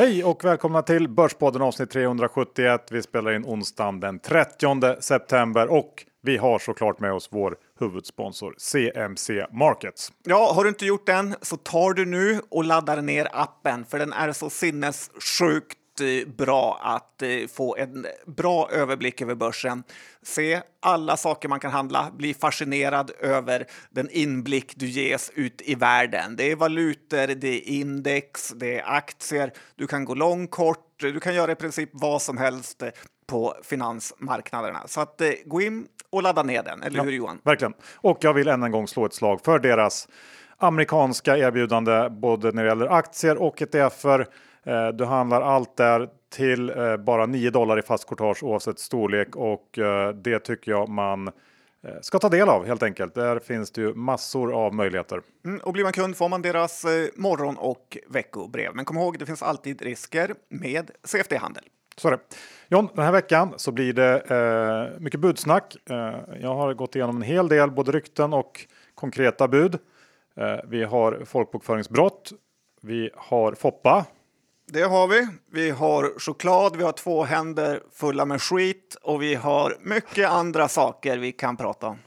Hej och välkomna till Börspodden avsnitt 371. Vi spelar in onsdagen den 30 september och vi har såklart med oss vår huvudsponsor CMC Markets. Ja, har du inte gjort den så tar du nu och laddar ner appen för den är så sinnessjukt bra att eh, få en bra överblick över börsen. Se alla saker man kan handla, bli fascinerad över den inblick du ges ut i världen. Det är valutor, det är index, det är aktier. Du kan gå lång, kort, du kan göra i princip vad som helst på finansmarknaderna. Så att eh, gå in och ladda ner den, eller Ja, hur Johan? Verkligen. Och jag vill än en gång slå ett slag för deras amerikanska erbjudande både när det gäller aktier och ETFer. Eh, Du handlar allt där till eh, bara 9 dollar i fast courtage oavsett storlek och eh, det tycker jag man ska ta del av helt enkelt. Där finns det ju massor av möjligheter. Mm, och blir man kund får man deras eh, morgon och veckobrev. Men kom ihåg, det finns alltid risker med CFD-handel. Så det. John, den här veckan så blir det eh, mycket budsnack. Eh, jag har gått igenom en hel del, både rykten och konkreta bud. Vi har folkbokföringsbrott. Vi har Foppa. Det har vi. Vi har choklad, vi har två händer fulla med skit och vi har mycket andra saker vi kan prata om.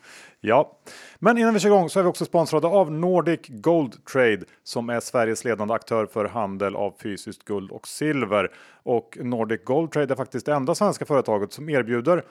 Ja, men innan vi kör igång så är vi också sponsrade av Nordic Gold Trade som är Sveriges ledande aktör för handel av fysiskt guld och silver. Och Nordic Gold Trade är faktiskt det enda svenska företaget som erbjuder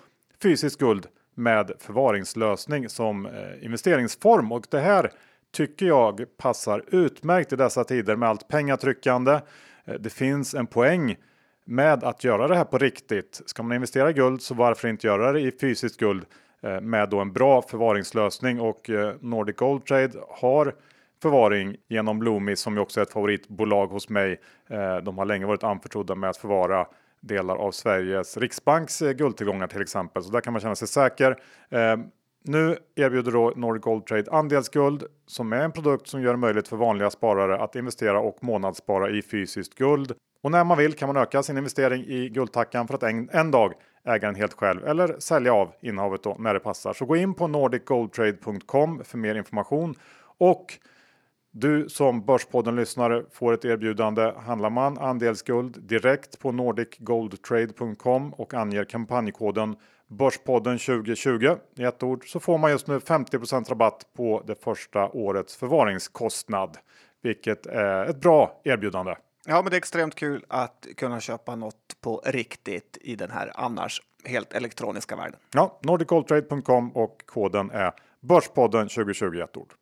fysiskt guld med förvaringslösning som eh, investeringsform. Och det här tycker jag passar utmärkt i dessa tider med allt pengatryckande. Eh, det finns en poäng med att göra det här på riktigt. Ska man investera i guld så varför inte göra det i fysiskt guld eh, med då en bra förvaringslösning och eh, Nordic Gold Trade har förvaring genom Loomis som ju också är ett favoritbolag hos mig. De har länge varit anförtrodda med att förvara delar av Sveriges Riksbanks guldtillgångar till exempel. Så där kan man känna sig säker. Nu erbjuder då Nordic Gold Trade andelsguld som är en produkt som gör det möjligt för vanliga sparare att investera och månadsspara i fysiskt guld. Och när man vill kan man öka sin investering i guldtackan för att en, en dag äga den helt själv eller sälja av innehavet då när det passar. Så gå in på nordicgoldtrade.com för mer information och du som Börspodden-lyssnare får ett erbjudande. Handlar man andelsguld direkt på nordicgoldtrade.com och anger kampanjkoden Börspodden 2020 i ett ord så får man just nu 50% rabatt på det första årets förvaringskostnad. Vilket är ett bra erbjudande. Ja, men det är extremt kul att kunna köpa något på riktigt i den här annars helt elektroniska världen. Ja, nordicgoldtrade.com och koden är Börspodden 2020 i ett ord.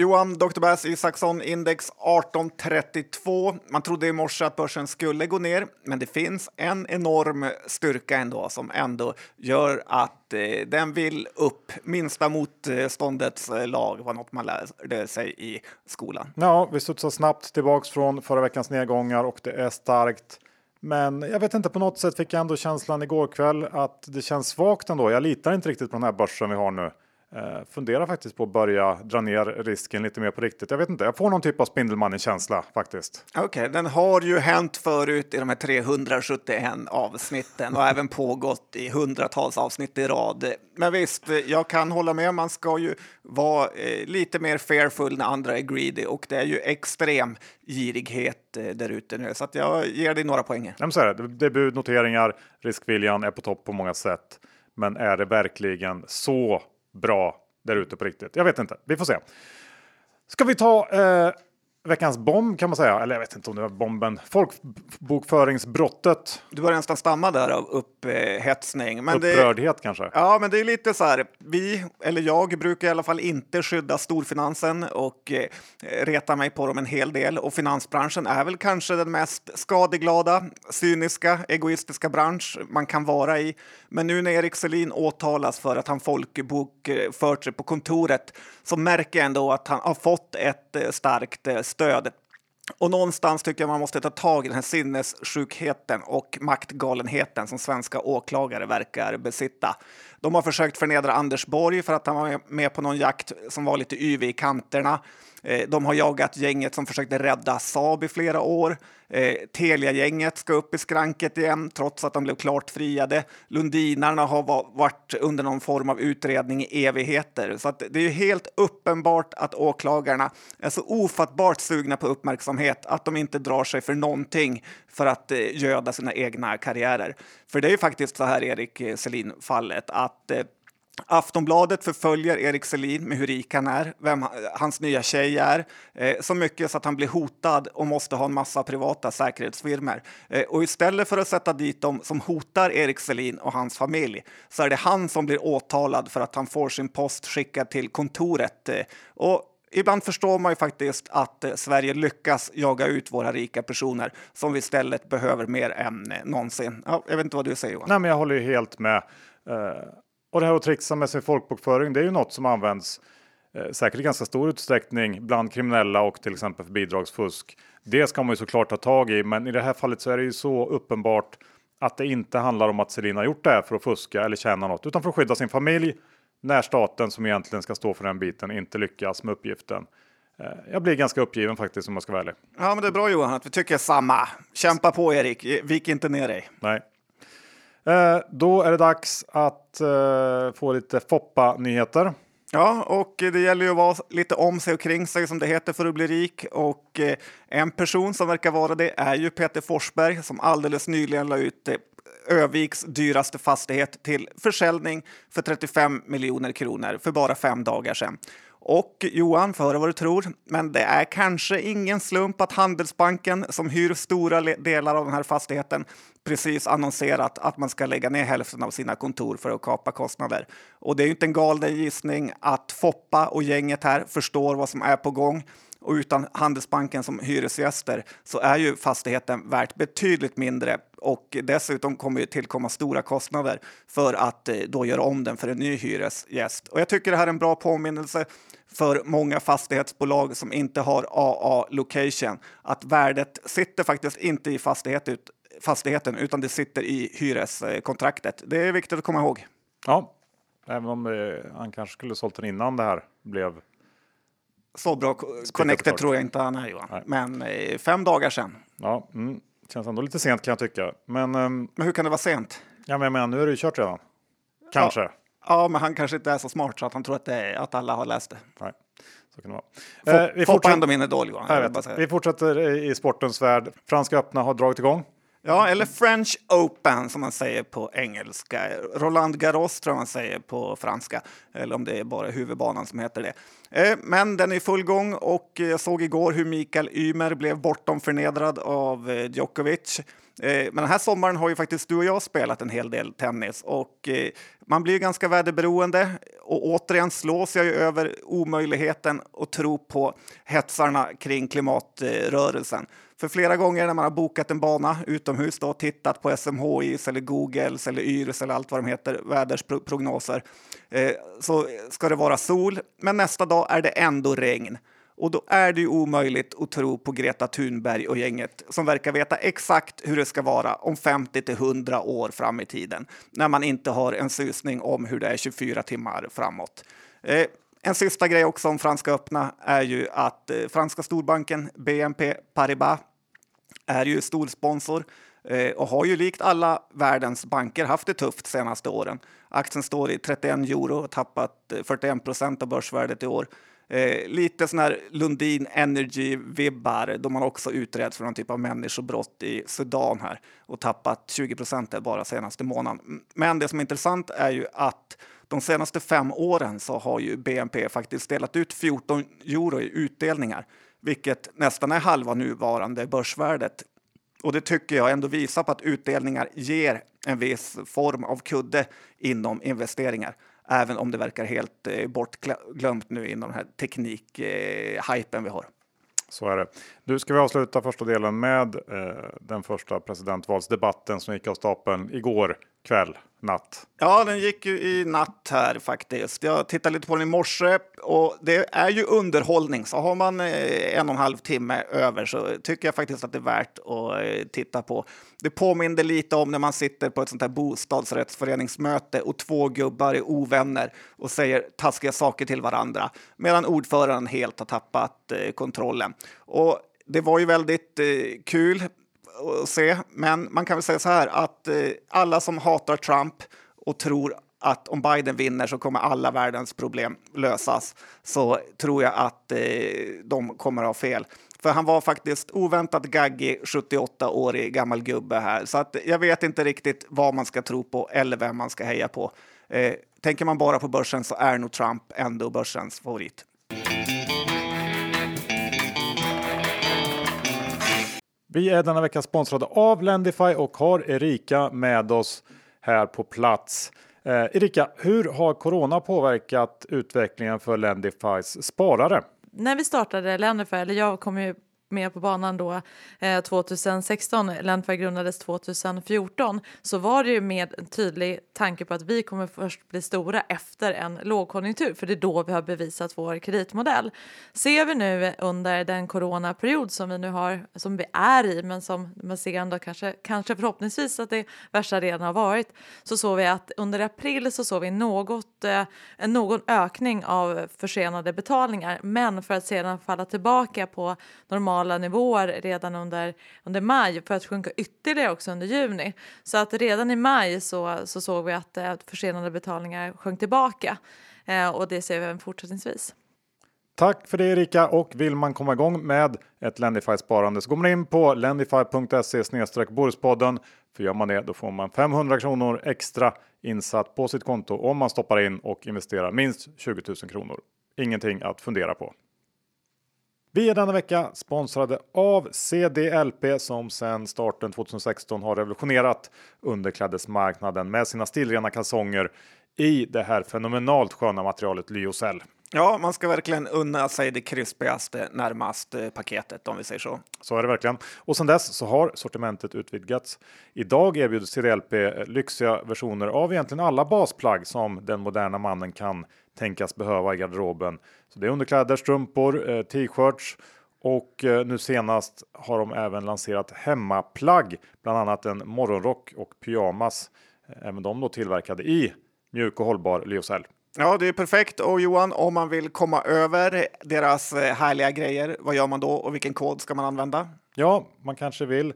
Johan, Dr. Bass Isaksson, index 1832. Man trodde i morse att börsen skulle gå ner, men det finns en enorm styrka ändå som ändå gör att eh, den vill upp. Minsta motståndets eh, lag var något man lärde sig i skolan. Ja, vi studsar snabbt tillbaks från förra veckans nedgångar och det är starkt. Men jag vet inte, på något sätt fick jag ändå känslan igår kväll att det känns svagt ändå. Jag litar inte riktigt på den här börsen vi har nu. Eh, funderar faktiskt på att börja dra ner risken lite mer på riktigt. Jag vet inte, jag får någon typ av Spindelmannen-känsla faktiskt. Okej, den har ju hänt förut i de här 371 avsnitten och även pågått i hundratals avsnitt i rad. Men visst, jag kan hålla med. Man ska ju vara eh, lite mer fearful när andra är greedy och det är ju extrem girighet eh, där ute nu. Så att jag ger dig några poäng. Nej, men så är det. bud, noteringar, riskviljan är på topp på många sätt. Men är det verkligen så bra där ute på riktigt? Jag vet inte. Vi får se. Ska vi ta eh, veckans bomb kan man säga? Eller jag vet inte om det var bomben. Folkbokföringsbrottet. Du börjar nästan stamma där av upphetsning. Men det, Upprördhet kanske. Ja, men det är lite så här. Vi, eller jag, brukar i alla fall inte skydda storfinansen och eh, reta mig på dem en hel del. Och finansbranschen är väl kanske den mest skadeglada, cyniska, egoistiska bransch man kan vara i. Men nu när Erik Selin åtalas för att han folkbokfört sig på kontoret så märker jag ändå att han har fått ett eh, starkt eh, stöd och någonstans tycker jag man måste ta tag i den här sinnessjukheten och maktgalenheten som svenska åklagare verkar besitta. De har försökt förnedra Anders Borg för att han var med på någon jakt som var lite yvig i kanterna. Eh, de har jagat gänget som försökte rädda Saab i flera år. Eh, Telia-gänget ska upp i skranket igen trots att de blev klart friade. Lundinarna har varit under någon form av utredning i evigheter. Så det är ju helt uppenbart att åklagarna är så ofattbart sugna på uppmärksamhet att de inte drar sig för någonting för att eh, göda sina egna karriärer. För det är ju faktiskt så här, Erik Selin-fallet, att Aftonbladet förföljer Erik Selin med hur rik han är, vem hans nya tjej är, eh, så mycket så att han blir hotad och måste ha en massa privata säkerhetsfirmor. Eh, och istället för att sätta dit dem som hotar Erik Selin och hans familj så är det han som blir åtalad för att han får sin post skickad till kontoret. Eh, och Ibland förstår man ju faktiskt att eh, Sverige lyckas jaga ut våra rika personer som vi istället behöver mer än eh, någonsin. Ja, jag vet inte vad du säger Johan? Nej, men jag håller ju helt med. Eh, och det här att trixa med sin folkbokföring, det är ju något som används eh, säkert i ganska stor utsträckning bland kriminella och till exempel för bidragsfusk. Det ska man ju såklart ta tag i, men i det här fallet så är det ju så uppenbart att det inte handlar om att Selina gjort det här för att fuska eller tjäna något, utan för att skydda sin familj när staten som egentligen ska stå för den biten inte lyckas med uppgiften. Eh, jag blir ganska uppgiven faktiskt om jag ska vara ärlig. Ja, men det är bra Johan att vi tycker samma. Kämpa på Erik, vik inte ner dig. Nej. Eh, då är det dags att eh, få lite Foppa-nyheter. Ja, och det gäller ju att vara lite om sig och kring sig som det heter för att bli rik. Och eh, en person som verkar vara det är ju Peter Forsberg som alldeles nyligen la ut eh, Öviks dyraste fastighet till försäljning för 35 miljoner kronor för bara fem dagar sedan. Och Johan, för vad du tror, men det är kanske ingen slump att Handelsbanken som hyr stora delar av den här fastigheten precis annonserat att man ska lägga ner hälften av sina kontor för att kapa kostnader. Och det är ju inte en galen gissning att Foppa och gänget här förstår vad som är på gång. Och utan Handelsbanken som hyresgäster så är ju fastigheten värt betydligt mindre och dessutom kommer ju tillkomma stora kostnader för att eh, då göra om den för en ny hyresgäst. Och jag tycker det här är en bra påminnelse för många fastighetsbolag som inte har AA location att värdet sitter faktiskt inte i fastighet ut, fastigheten utan det sitter i hyreskontraktet. Det är viktigt att komma ihåg. Ja, även om eh, han kanske skulle sålt den innan det här blev så bra connected tror jag inte han är Johan. Nej. Men eh, fem dagar sedan. Ja, mm. känns ändå lite sent kan jag tycka. Men, um, men hur kan det vara sent? Ja, men menar, nu är det ju kört redan. Kanske. Ja. ja, men han kanske inte är så smart så att han tror att, är, att alla har läst det. Nej. Så kan det vara. Eh, vi fortsätter ändå min idol Johan. Vi fortsätter i sportens värld. Franska öppna har dragit igång. Ja, eller French Open som man säger på engelska. Roland Garros tror jag man säger på franska, eller om det är bara huvudbanan som heter det. Eh, men den är i full gång och jag såg igår hur Mikael Ymer blev bortom förnedrad av eh, Djokovic. Eh, men den här sommaren har ju faktiskt du och jag spelat en hel del tennis och eh, man blir ganska väderberoende och återigen slås jag ju över omöjligheten att tro på hetsarna kring klimatrörelsen. För flera gånger när man har bokat en bana utomhus och tittat på SMHIs eller Googles eller Yrs eller allt vad de heter, vädersprognoser, eh, så ska det vara sol, men nästa dag är det ändå regn. Och då är det ju omöjligt att tro på Greta Thunberg och gänget som verkar veta exakt hur det ska vara om 50 till 100 år fram i tiden när man inte har en susning om hur det är 24 timmar framåt. Eh, en sista grej också om Franska öppna är ju att eh, franska storbanken BNP Paribas är ju storsponsor eh, och har ju likt alla världens banker haft det tufft de senaste åren. Aktien står i 31 euro och tappat eh, 41 procent av börsvärdet i år. Eh, lite sån här Lundin Energy-vibbar då man också utreds för någon typ av människobrott i Sudan här och tappat 20 procent bara senaste månaden. Men det som är intressant är ju att de senaste fem åren så har ju BNP faktiskt delat ut 14 euro i utdelningar vilket nästan är halva nuvarande börsvärdet. Och det tycker jag ändå visar på att utdelningar ger en viss form av kudde inom investeringar, även om det verkar helt eh, bortglömt nu inom den här teknikhypen eh, vi har. Så är det. Nu ska vi avsluta första delen med eh, den första presidentvalsdebatten som gick av stapeln igår kväll, natt. Ja, den gick ju i natt här faktiskt. Jag tittade lite på den i morse och det är ju underhållning, så har man eh, en och en halv timme över så tycker jag faktiskt att det är värt att eh, titta på. Det påminner lite om när man sitter på ett sånt här bostadsrättsföreningsmöte och två gubbar är ovänner och säger taskiga saker till varandra medan ordföranden helt har tappat eh, kontrollen. Och det var ju väldigt kul att se, men man kan väl säga så här att eh, alla som hatar Trump och tror att om Biden vinner så kommer alla världens problem lösas så tror jag att eh, de kommer att ha fel. För han var faktiskt oväntat gaggig 78-årig gammal gubbe här. Så att jag vet inte riktigt vad man ska tro på eller vem man ska heja på. Eh, tänker man bara på börsen så är nog Trump ändå börsens favorit. Vi är denna vecka sponsrade av Lendify och har Erika med oss här på plats. Eh, Erika, hur har corona påverkat utvecklingen för Lendifys sparare? När vi startade Lendify, eller jag kom ju med på banan då eh, 2016, Lendify grundades 2014, så var det ju med en tydlig tanke på att vi kommer först bli stora efter en lågkonjunktur, för det är då vi har bevisat vår kreditmodell. Ser vi nu under den coronaperiod som vi nu har, som vi är i, men som man ser ändå kanske, kanske förhoppningsvis att det värsta redan har varit, så såg vi att under april så såg vi något, eh, någon ökning av försenade betalningar, men för att sedan falla tillbaka på normala nivåer redan under, under maj för att sjunka ytterligare också under juni. Så att redan i maj så, så såg vi att eh, försenade betalningar sjönk tillbaka eh, och det ser vi även fortsättningsvis. Tack för det Erika och vill man komma igång med ett Lendify sparande så går man in på lendify.se Börspodden. För gör man det då får man 500 kronor extra insatt på sitt konto om man stoppar in och investerar minst 20 000 kronor. Ingenting att fundera på. Vi är denna vecka sponsrade av CDLP som sedan starten 2016 har revolutionerat underklädesmarknaden med sina stilrena kalsonger i det här fenomenalt sköna materialet Lyocell. Ja, man ska verkligen unna sig det krispigaste närmast eh, paketet om vi säger så. Så är det verkligen. Och sedan dess så har sortimentet utvidgats. Idag erbjuder CDLP eh, lyxiga versioner av egentligen alla basplagg som den moderna mannen kan tänkas behöva i garderoben. Så det är underkläder, strumpor, eh, t-shirts och nu senast har de även lanserat hemmaplagg, bland annat en morgonrock och pyjamas. Även de då tillverkade i mjuk och hållbar lyocell. Ja, det är perfekt. Och Johan, om man vill komma över deras eh, härliga grejer, vad gör man då och vilken kod ska man använda? Ja, man kanske vill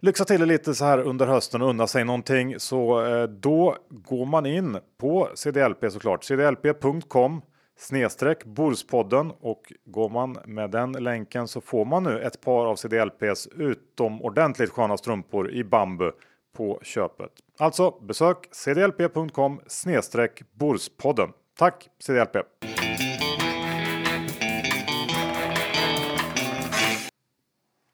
lyxa till det lite så här under hösten och unna sig någonting. Så eh, då går man in på CDLP såklart, cdlp.com snedstreck Borspodden och går man med den länken så får man nu ett par av CDLPs utomordentligt sköna strumpor i bambu på köpet. Alltså besök cdlp.com snedstreck Borspodden. Tack CDLP!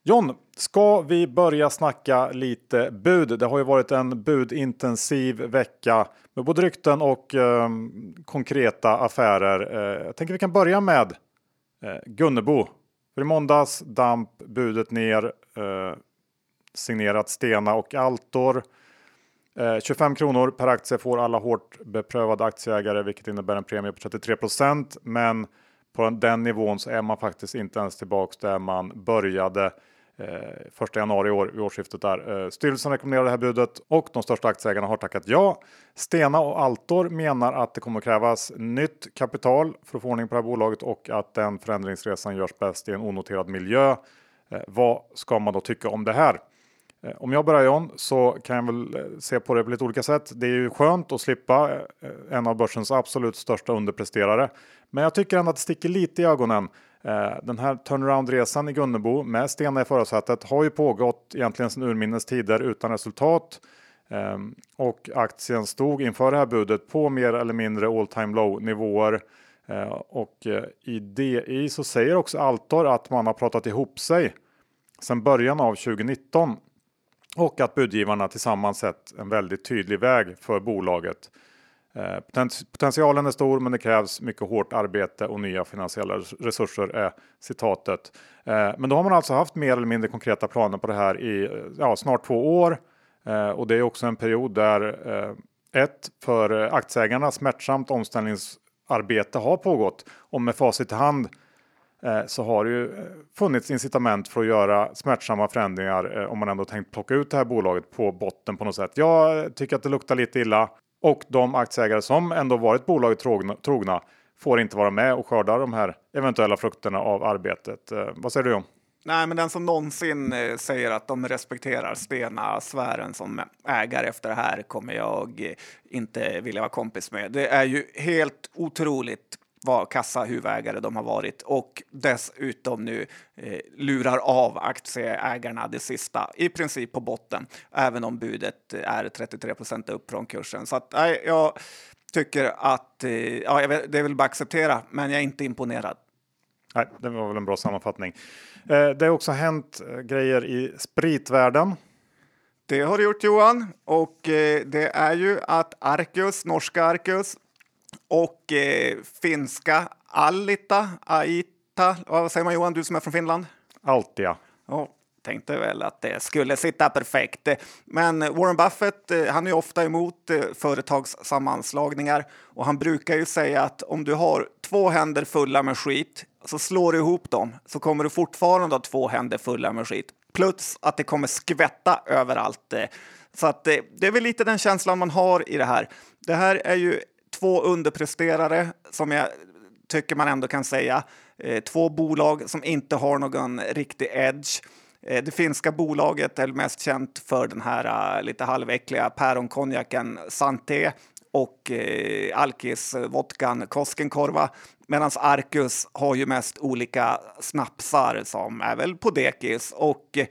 John, ska vi börja snacka lite bud? Det har ju varit en budintensiv vecka med både rykten och eh, konkreta affärer. Eh, jag tänker vi kan börja med eh, Gunnebo. För i måndags damp budet ner eh, signerat Stena och Altor. Eh, 25 kronor per aktie får alla hårt beprövade aktieägare, vilket innebär en premie på 33% Men på den nivån så är man faktiskt inte ens tillbaks där man började eh, 1 januari i år vid årsskiftet där. Eh, styrelsen rekommenderar det här budet och de största aktieägarna har tackat ja. Stena och Altor menar att det kommer krävas nytt kapital för att få ordning på det här bolaget och att den förändringsresan görs bäst i en onoterad miljö. Eh, vad ska man då tycka om det här? Eh, om jag börjar John så kan jag väl eh, se på det på lite olika sätt. Det är ju skönt att slippa eh, en av börsens absolut största underpresterare. Men jag tycker ändå att det sticker lite i ögonen den här turnaround-resan i Gunnebo med Stena i förarsätet har ju pågått egentligen sedan urminnes tider utan resultat. Ehm, och aktien stod inför det här budet på mer eller mindre all time low nivåer. Och i DI så säger också Altor att man har pratat ihop sig sedan början av 2019 och att budgivarna tillsammans sett en väldigt tydlig väg för bolaget. Eh, potentialen är stor men det krävs mycket hårt arbete och nya finansiella resurser är citatet. Eh, men då har man alltså haft mer eller mindre konkreta planer på det här i eh, ja, snart två år. Och det är också en period där ett för aktieägarna smärtsamt omställningsarbete har pågått och med facit i hand Eh, så har det ju eh, funnits incitament för att göra smärtsamma förändringar eh, om man ändå tänkt plocka ut det här bolaget på botten på något sätt. Jag tycker att det luktar lite illa och de aktieägare som ändå varit bolaget trogna, får inte vara med och skörda de här eventuella frukterna av arbetet. Vad säger du om? Nej, men den som någonsin säger att de respekterar Stena-sfären som ägare efter det här kommer jag inte vilja vara kompis med. Det är ju helt otroligt vad kassa huvudägare de har varit och dessutom nu eh, lurar av aktieägarna det sista i princip på botten, även om budet är 33 procent upp från kursen. Så att, nej, jag tycker att eh, ja, det är väl bara acceptera, men jag är inte imponerad. Nej, det var väl en bra sammanfattning. Eh, det har också hänt eh, grejer i spritvärlden. Det har det gjort Johan och eh, det är ju att Arcus, norska Arcus och finska Alita, Aita, vad säger man Johan, du som är från Finland? Altia. Oh, tänkte väl att det skulle sitta perfekt. Men Warren Buffett, han är ofta emot företagssammanslagningar och han brukar ju säga att om du har två händer fulla med skit så slår du ihop dem så kommer du fortfarande ha två händer fulla med skit. Plus att det kommer skvätta överallt. Eh. Så att det, det är väl lite den känslan man har i det här. Det här är ju två underpresterare som jag tycker man ändå kan säga. Eh, två bolag som inte har någon riktig edge. Eh, det finska bolaget är mest känt för den här eh, lite halväckliga päronkonjaken Santé och eh, alkis-vodkan eh, Koskenkorva. Medan Arcus har ju mest olika snapsar som är väl på dekis och eh,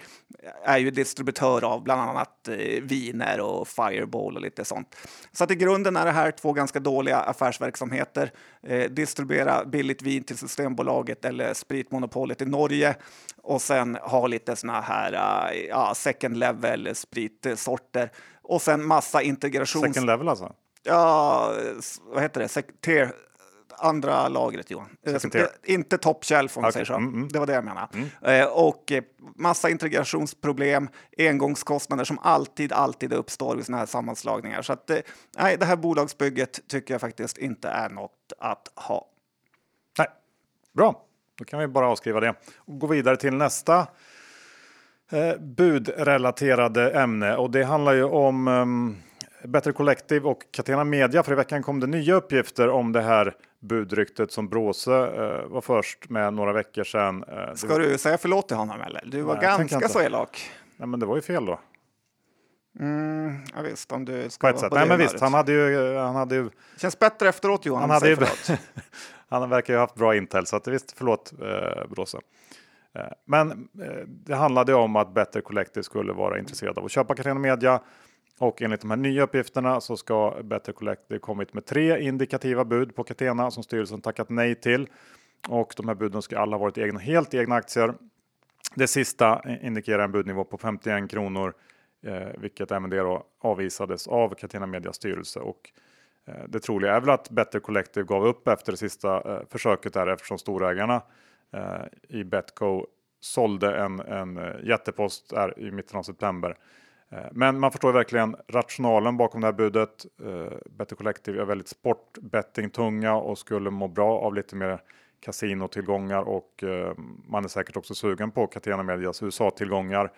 är ju distributör av bland annat eh, viner och Fireball och lite sånt. Så att i grunden är det här två ganska dåliga affärsverksamheter. Eh, distribuera billigt vin till Systembolaget eller spritmonopolet i Norge och sen ha lite såna här uh, ja, second level spritsorter och sen massa integrations... Second level alltså? Ja, vad heter det? Tier, andra lagret, Johan. Sekretär. Inte top shelf om okay. säger så. Mm, mm. Det var det jag menade. Mm. Eh, och eh, massa integrationsproblem, engångskostnader som alltid, alltid uppstår vid sådana här sammanslagningar. Så att, eh, nej, det här bolagsbygget tycker jag faktiskt inte är något att ha. Nej, bra. Då kan vi bara avskriva det och gå vidare till nästa eh, budrelaterade ämne och det handlar ju om um, Better Collective och Catena Media. För i veckan kom det nya uppgifter om det här budryktet som Bråse uh, var först med några veckor sedan. Uh, Ska du säga förlåt till honom eller? Du var Nej, ganska så elak. Nej, men det var ju fel då. Mm, ja, visst, om du ska på ett sätt. Nej, men visst, han hade ju. Han hade ju... Känns bättre efteråt Johan. Han, hade ju... han verkar ju haft bra intel så att visst, förlåt eh, Bråse. Eh, men eh, det handlade om att Better Collective skulle vara intresserad av att köpa Catena Media och enligt de här nya uppgifterna så ska Better Collective kommit med tre indikativa bud på Catena som styrelsen tackat nej till. Och de här buden ska alla ha varit egna, helt egna aktier. Det sista indikerar en budnivå på 51 kronor, eh, vilket även det då avvisades av Catena Medias styrelse. Och eh, det troliga är väl att Better Collective gav upp efter det sista eh, försöket där eftersom storägarna eh, i Betco sålde en, en eh, jättepost där i mitten av september Eh, men man förstår verkligen rationalen bakom det här budet. Eh, Better Collective är väldigt sportbettingtunga och skulle må bra av lite mer kasinotillgångar och eh, man är säkert också sugen på Catena Medias USA-tillgångar.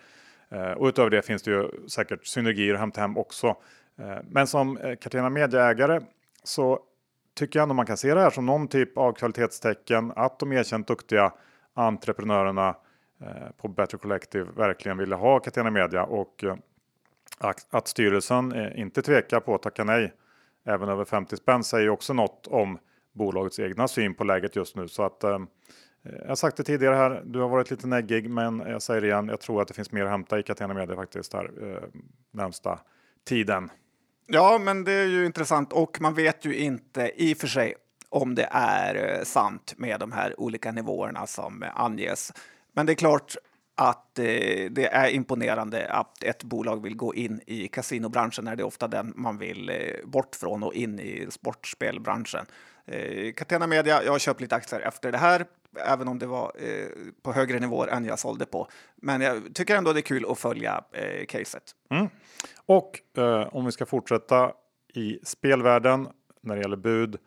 Och utöver det finns det ju säkert synergier att hämta hem också. Men som Catena Media-ägare så tycker jag ändå man kan se det här som någon typ av kvalitetstecken att de erkänt duktiga entreprenörerna på Better Collective verkligen ville ha Catena Media och att styrelsen eh, inte tvekar på att tacka nej även över 50 spänn säger också något om bolagets egna syn på läget just nu. Så att, ehm, eh, jag har sagt det tidigare här, du har varit lite neggig men jag säger det igen, jag tror att det finns mer att hämta i Catena Media faktiskt här eh, närmsta tiden. Ja, men det är ju intressant och man vet ju inte i och för sig om det är eh, sant med de här olika nivåerna som anges. Men det är klart, att eh, det är imponerande att ett bolag vill gå in i kasinobranschen när det är ofta den man vill eh, bort från och in i sportspelbranschen. Eh, Catena Media, jag har köpt lite aktier efter det här, även om det var eh, på högre nivåer än jag sålde på. Men jag tycker ändå det är kul att följa eh, caset. Mm. Och eh, om vi ska fortsätta i spelvärlden när det gäller bud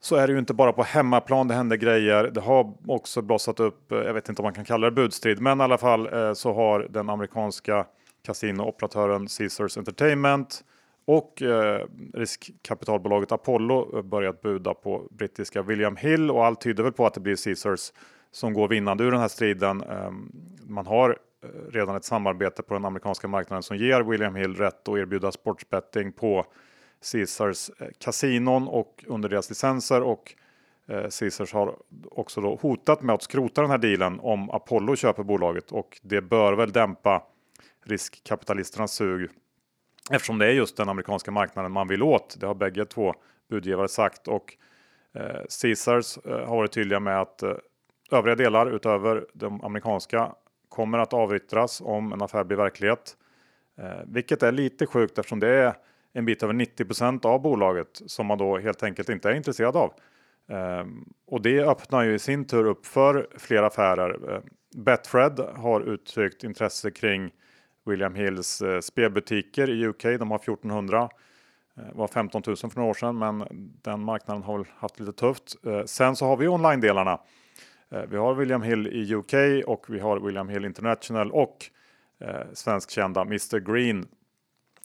så är det ju inte bara på hemmaplan det händer grejer. Det har också blossat upp, eh, jag vet inte om man kan kalla det budstrid, men i alla fall eh, så har den amerikanska kasinooperatören Caesars Entertainment och eh, riskkapitalbolaget Apollo eh, börjat buda på brittiska William Hill och allt tyder väl på att det blir Caesars som går vinnande ur den här striden. Ehm, man har redan ett samarbete på den amerikanska marknaden som ger William Hill rätt att erbjuda sportsbetting på Caesars eh, kasinon och under deras licenser och eh, Caesars har också då hotat med att skrota den här dealen om Apollo köper bolaget och det bör väl dämpa riskkapitalisternas sug eftersom det är just den amerikanska marknaden man vill åt. Det har bägge två budgivare sagt och eh, Caesars eh, har varit tydliga med att övriga delar utöver de amerikanska kommer att avyttras om en affär blir verklighet. vilket är lite sjukt eftersom det är en bit över 90% av bolaget som man då helt enkelt inte är intresserad av. Ehm, och det öppnar ju i sin tur upp för fler affärer. Ehm, Betfred har uttryckt intresse kring William Hills eh, spelbutiker i UK. De har 1400. Ehm, det var 15 000 för några år sedan, men den marknaden har väl haft lite tufft. Sen så har vi online-delarna. Vi har William Hill i UK och vi har William Hill International och eh, svenskkända Mr Green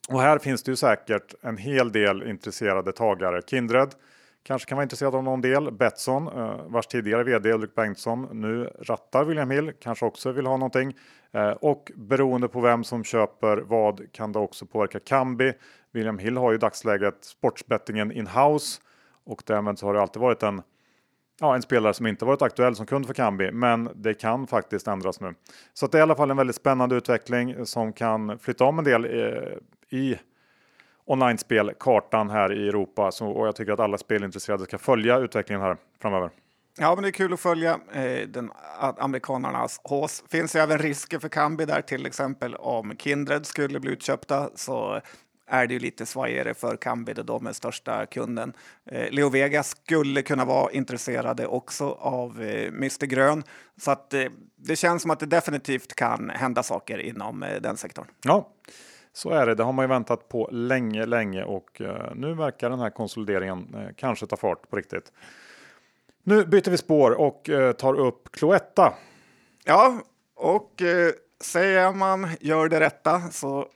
och här finns det ju säkert en hel del intresserade tagare. Kindred kanske kan vara intresserad av någon del. Betsson, eh, vars tidigare vd Ulrik Bengtsson nu rattar William Hill, kanske också vill ha någonting. Eh, och beroende på vem som köper vad kan det också påverka Kambi. William Hill har ju i dagsläget sportsbettingen in-house och därmed så har det alltid varit en ja, en spelare som inte varit aktuell som kund för Kambi, men det kan faktiskt ändras nu. Så det är i alla fall en väldigt spännande utveckling som kan flytta om en del eh, i online-spelkartan här i Europa. Så, och jag tycker att alla spelintresserade ska följa utvecklingen här framöver. Ja, men det är kul att följa eh, den amerikanernas hås. Finns även risker för Kambi där till exempel om Kindred skulle bli utköpta så är det ju lite svajigare för Kambi då de är största kunden. Eh, Leo Vegas skulle kunna vara intresserade också av eh, Mr Grön så att eh, det känns som att det definitivt kan hända saker inom eh, den sektorn. Ja, så är det. Det har man ju väntat på länge, länge och eh, nu verkar den här konsolideringen eh, kanske ta fart på riktigt. Nu byter vi spår och eh, tar upp Cloetta. Ja, och säger man gör det rätta så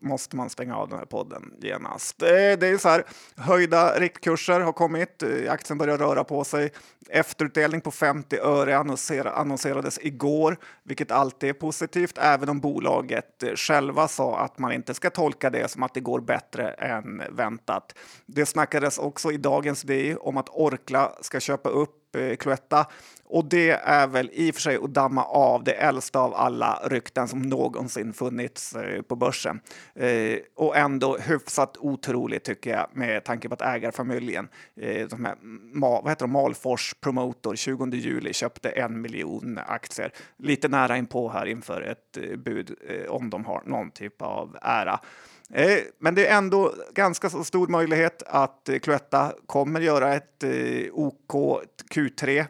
måste man stänga av den här podden genast. Det, är så här, höjda riktkurser har kommit, eh, aktien börjar röra på sig. Efterutdelning på 50 öre annonserades igår, vilket alltid är positivt, även om bolaget eh, själva sa att man inte ska tolka det som att det går bättre än väntat. Det snackades också i dagens DI om att Orkla ska köpa upp Typ, eh, Cloetta och det är väl i och för sig att damma av det äldsta av alla rykten som någonsin funnits eh, på börsen. Eh, och ändå hyfsat otroligt tycker jag med tanke på att ägarfamiljen, de här, vad heter de, Malfors Promotor, 20 juli köpte en miljon aktier. Lite nära inpå här inför ett bud om de har någon typ av ära. Eh, men det är ändå ganska så stor möjlighet att eh, Cloetta kommer göra ett eh, OK Q3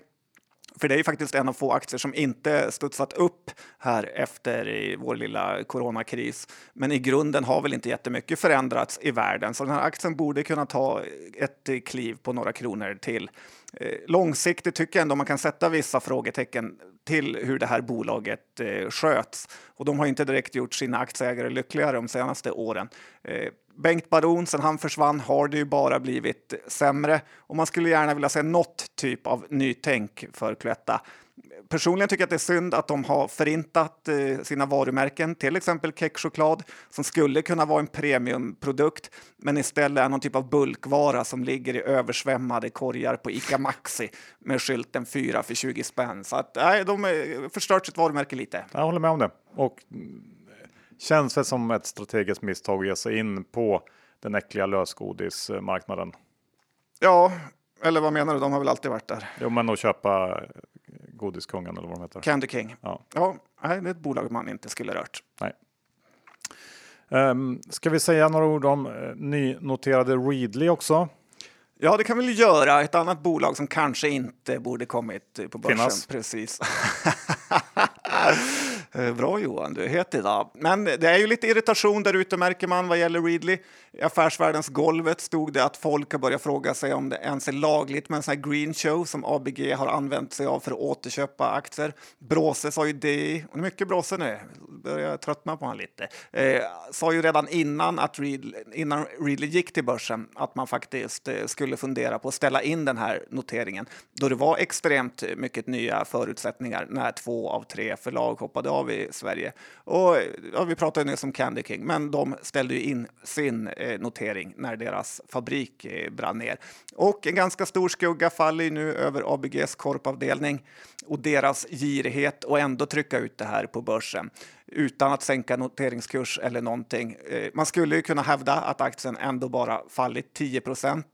för det är ju faktiskt en av få aktier som inte studsat upp här efter vår lilla coronakris. Men i grunden har väl inte jättemycket förändrats i världen, så den här aktien borde kunna ta ett kliv på några kronor till. Eh, långsiktigt tycker jag ändå man kan sätta vissa frågetecken till hur det här bolaget eh, sköts. Och de har inte direkt gjort sina aktieägare lyckligare de senaste åren. Eh, Bengt Baron, sen han försvann, har det ju bara blivit sämre och man skulle gärna vilja se något typ av nytänk för Cloetta. Personligen tycker jag att det är synd att de har förintat eh, sina varumärken, till exempel kexchoklad som skulle kunna vara en premiumprodukt, men istället är någon typ av bulkvara som ligger i översvämmade korgar på Ica Maxi med skylten 4 för 20 spänn. Så att, nej, de har förstört sitt varumärke lite. Jag håller med om det. Och Känns det som ett strategiskt misstag att ge sig in på den äckliga lösgodismarknaden? Ja, eller vad menar du? De har väl alltid varit där? Jo, men att köpa Godiskungen eller vad de heter. Candy King. Ja, ja nej, det är ett bolag man inte skulle rört. Nej. Um, ska vi säga några ord om uh, nynoterade Readly också? Ja, det kan vi göra. Ett annat bolag som kanske inte borde kommit på börsen. Finnas. Precis. Eh, bra Johan, du är het idag. Men det är ju lite irritation där ute märker man vad gäller Readly. I Affärsvärldens golvet stod det att folk har börjat fråga sig om det ens är lagligt med en sån här green show som ABG har använt sig av för att återköpa aktier. Bråse sa ju det, och mycket Bråse nu, börjar tröttna på honom lite, eh, sa ju redan innan att Readly, innan Readly gick till börsen att man faktiskt eh, skulle fundera på att ställa in den här noteringen då det var extremt mycket nya förutsättningar när två av tre förlag hoppade av har i Sverige. Och ja, vi pratade nyss om Candy King, men de ställde ju in sin eh, notering när deras fabrik eh, brann ner. Och en ganska stor skugga faller nu över ABGs korpavdelning och deras girighet och ändå trycka ut det här på börsen utan att sänka noteringskurs eller någonting. Eh, man skulle ju kunna hävda att aktien ändå bara fallit 10%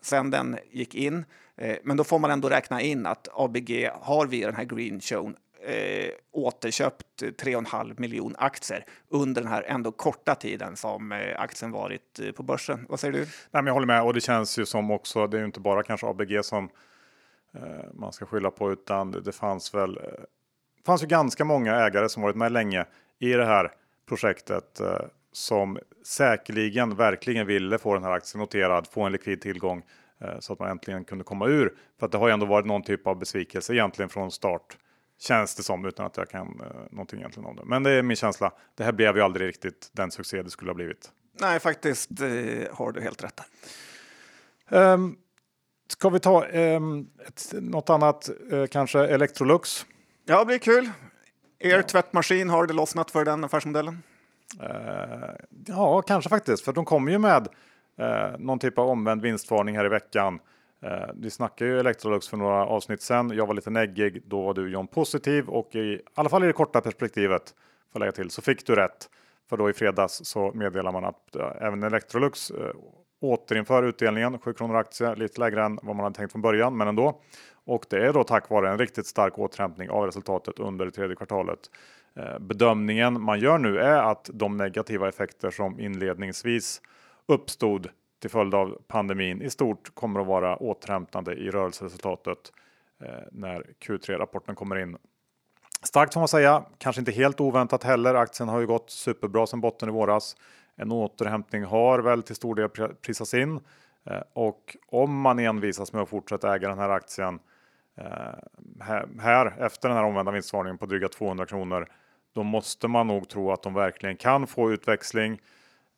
sen den gick in. Eh, men då får man ändå räkna in att ABG har via den här green shown eh, återköpt 3,5 miljon aktier under den här ändå korta tiden som eh, aktien varit eh, på börsen. Vad säger du? Nej, men jag håller med och det känns ju som också. Det är ju inte bara kanske ABG som eh, man ska skylla på, utan det, det fanns väl. Eh, fanns ju ganska många ägare som varit med länge i det här projektet eh, som säkerligen verkligen ville få den här aktien noterad, få en likvid tillgång eh, så att man äntligen kunde komma ur. För att det har ju ändå varit någon typ av besvikelse egentligen från start. Känns det som utan att jag kan eh, någonting egentligen om det. Men det är min känsla. Det här blev ju aldrig riktigt den succé det skulle ha blivit. Nej, faktiskt eh, har du helt rätt. Um, ska vi ta um, ett, något annat, uh, kanske Electrolux? Ja, det blir kul. Er ja. tvättmaskin, har det lossnat för den affärsmodellen? Uh, ja, kanske faktiskt, för de kommer ju med eh, någon typ av omvänd vinstvarning här i veckan. Eh, vi snackade ju Electrolux för några avsnitt sedan. Jag var lite neggig. Då var du John positiv och i, i alla fall i det korta perspektivet får lägga till så fick du rätt. För då i fredags så meddelar man att eh, även Electrolux eh, återinför utdelningen 7 kronor aktie, lite lägre än vad man hade tänkt från början, men ändå. Och det är då tack vare en riktigt stark återhämtning av resultatet under det tredje kvartalet. Eh, bedömningen man gör nu är att de negativa effekter som inledningsvis uppstod till följd av pandemin i stort kommer att vara återhämtande i rörelseresultatet eh, när Q3-rapporten kommer in. Starkt får man säga, kanske inte helt oväntat heller. Aktien har ju gått superbra sedan botten i våras. En återhämtning har väl till stor del prisats in eh, och om man envisas med att fortsätta äga den här aktien eh, här efter den här omvända vinstvarningen på dryga 200 kronor, då måste man nog tro att de verkligen kan få utväxling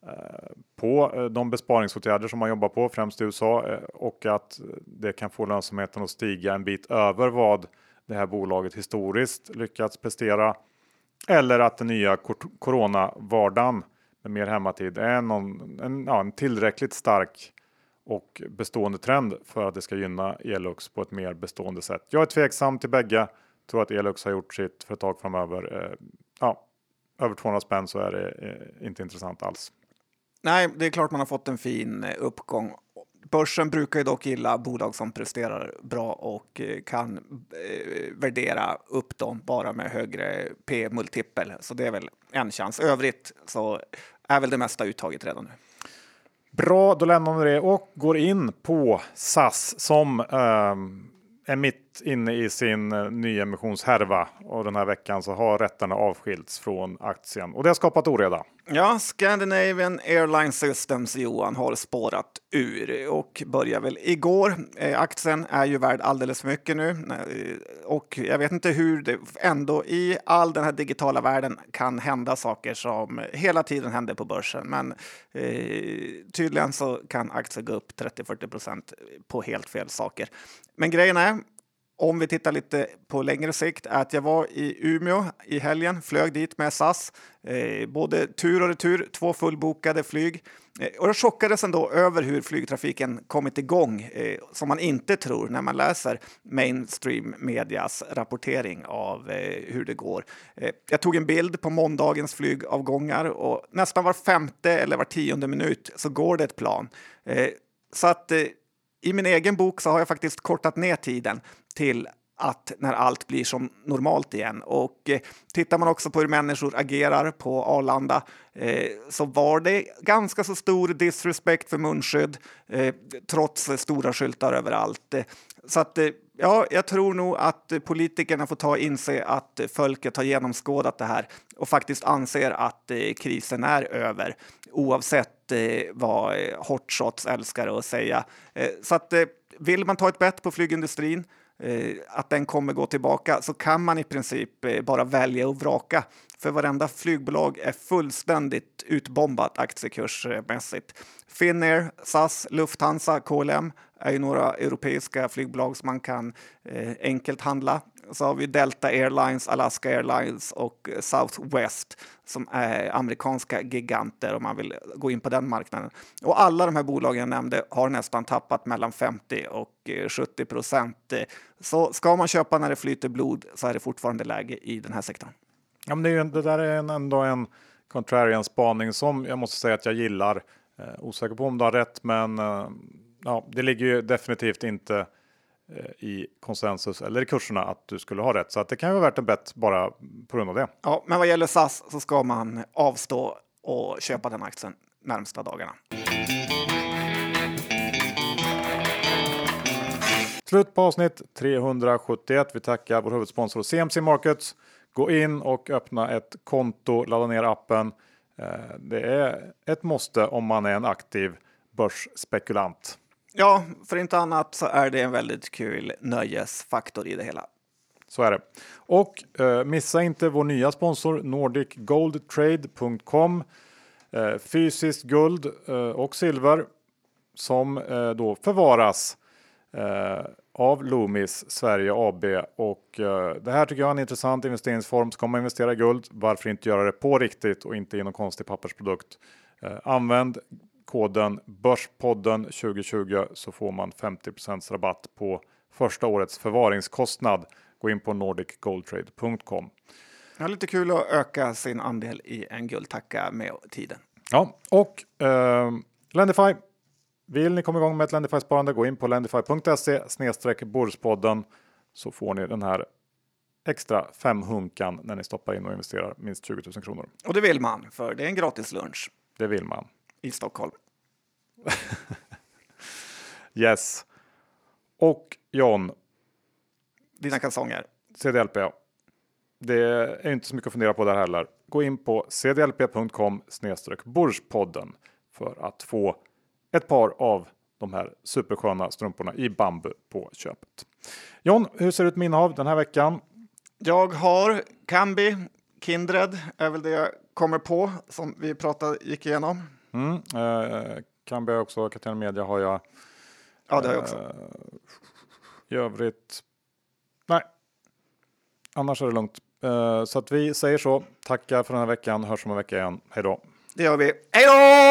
Eh, på eh, de besparingsåtgärder som man jobbar på, främst i USA, eh, och att det kan få lönsamheten att stiga en bit över vad det här bolaget historiskt lyckats prestera. Eller att den nya corona-vardagen med mer hemmatid är någon, en, ja, en tillräckligt stark och bestående trend för att det ska gynna Elux på ett mer bestående sätt. Jag är tveksam till bägge. Tror att Elux har gjort sitt för ett tag framöver. Ja, över 200 spänn så är det inte intressant alls. Nej, det är klart man har fått en fin eh, uppgång. Börsen brukar ju dock gilla bolag som presterar bra och eh, kan eh, värdera upp dem bara med högre P-multipel. Så det är väl en chans. Övrigt så är väl det mesta uttaget redan nu. Bra, då lämnar vi det och går in på SAS som eh, är mitt inne i sin eh, nyemissionshärva och den här veckan så har rätterna avskilts från aktien och det har skapat oreda. Ja, Scandinavian Airline Systems, Johan, har spårat ur och börjar väl igår. Eh, aktien är ju värd alldeles för mycket nu eh, och jag vet inte hur det ändå i all den här digitala världen kan hända saker som hela tiden händer på börsen. Men eh, tydligen så kan aktien gå upp 30-40 procent på helt fel saker. Men grejen är om vi tittar lite på längre sikt, att jag var i Umeå i helgen, flög dit med SAS, eh, både tur och retur, två fullbokade flyg. Eh, och jag chockades ändå över hur flygtrafiken kommit igång, eh, som man inte tror när man läser mainstream medias rapportering av eh, hur det går. Eh, jag tog en bild på måndagens flygavgångar och nästan var femte eller var tionde minut så går det ett plan. Eh, så att eh, i min egen bok så har jag faktiskt kortat ner tiden till att när allt blir som normalt igen. Och eh, tittar man också på hur människor agerar på Arlanda eh, så var det ganska så stor disrespekt för munskydd eh, trots stora skyltar överallt. Eh, så att eh, ja, jag tror nog att politikerna får ta och inse att folket har genomskådat det här och faktiskt anser att eh, krisen är över oavsett eh, vara eh, hot shots-älskare att säga. Eh, så att eh, vill man ta ett bett på flygindustrin eh, att den kommer gå tillbaka så kan man i princip eh, bara välja och vraka. För varenda flygbolag är fullständigt utbombat aktiekursmässigt. Finnair, SAS, Lufthansa, KLM är ju några europeiska flygbolag som man kan eh, enkelt handla. Så har vi Delta Airlines, Alaska Airlines och Southwest som är amerikanska giganter om man vill gå in på den marknaden. Och alla de här bolagen jag nämnde har nästan tappat mellan 50 och eh, 70 procent. Så ska man köpa när det flyter blod så är det fortfarande läge i den här sektorn. Ja, men det, är ju, det där är en, ändå en contrarian spaning som jag måste säga att jag gillar. Eh, osäker på om du har rätt, men eh, ja, det ligger ju definitivt inte eh, i konsensus eller i kurserna att du skulle ha rätt. Så att det kan ju vara värt en bett bara på grund av det. Ja, men vad gäller SAS så ska man avstå och köpa den aktien närmsta dagarna. Slut på avsnitt 371. Vi tackar vår huvudsponsor CMC Markets. Gå in och öppna ett konto, ladda ner appen. Eh, Det är ett måste om man är en aktiv börsspekulant. Ja, för inte annat så är det en väldigt kul nöjesfaktor i det hela. Så är det. Och eh, missa inte vår nya sponsor nordicgoldtrade.com. Eh, fysiskt guld eh, och silver som eh, då förvaras eh, av Loomis Sverige AB. Och eh, det här tycker jag är en intressant investeringsform. Ska man investera i guld, varför inte göra det på riktigt och inte i någon konstig pappersprodukt? Eh, använd koden Börspodden 2020 så får man 50% rabatt på första årets förvaringskostnad. Gå in på nordicgoldtrade.com. Ja, lite kul att öka sin andel i en guldtacka med tiden. Ja, och eh, Lendify. Vill ni komma igång med ett Lendify-sparande, gå in på lendify.se snedstreck Börspodden så får ni den här extra fem hunkan när ni stoppar in och investerar minst 20 000 kronor. Och det vill man, för det är en gratis lunch Det vill man. I Stockholm. Yes. Och John, Dina kalsonger. CDLP. Det är inte så mycket att fundera på där heller. Gå in på cdlp.com Börspodden för att få ett par av de här supersköna strumporna i bambu på köpet. John, hur ser det ut med innehav den här veckan? Jag har Kambi, Kindred är väl det jag kommer på som vi pratade, gick igenom. Mm, eh, Kambi också, Catena Media har jag. Ja, det har jag också. Eh, I övrigt, nej. Annars är det lugnt. Eh, så att vi säger så. Tackar för den här veckan. Hörs om en vecka igen. Hej då! Det gör vi. Hej då!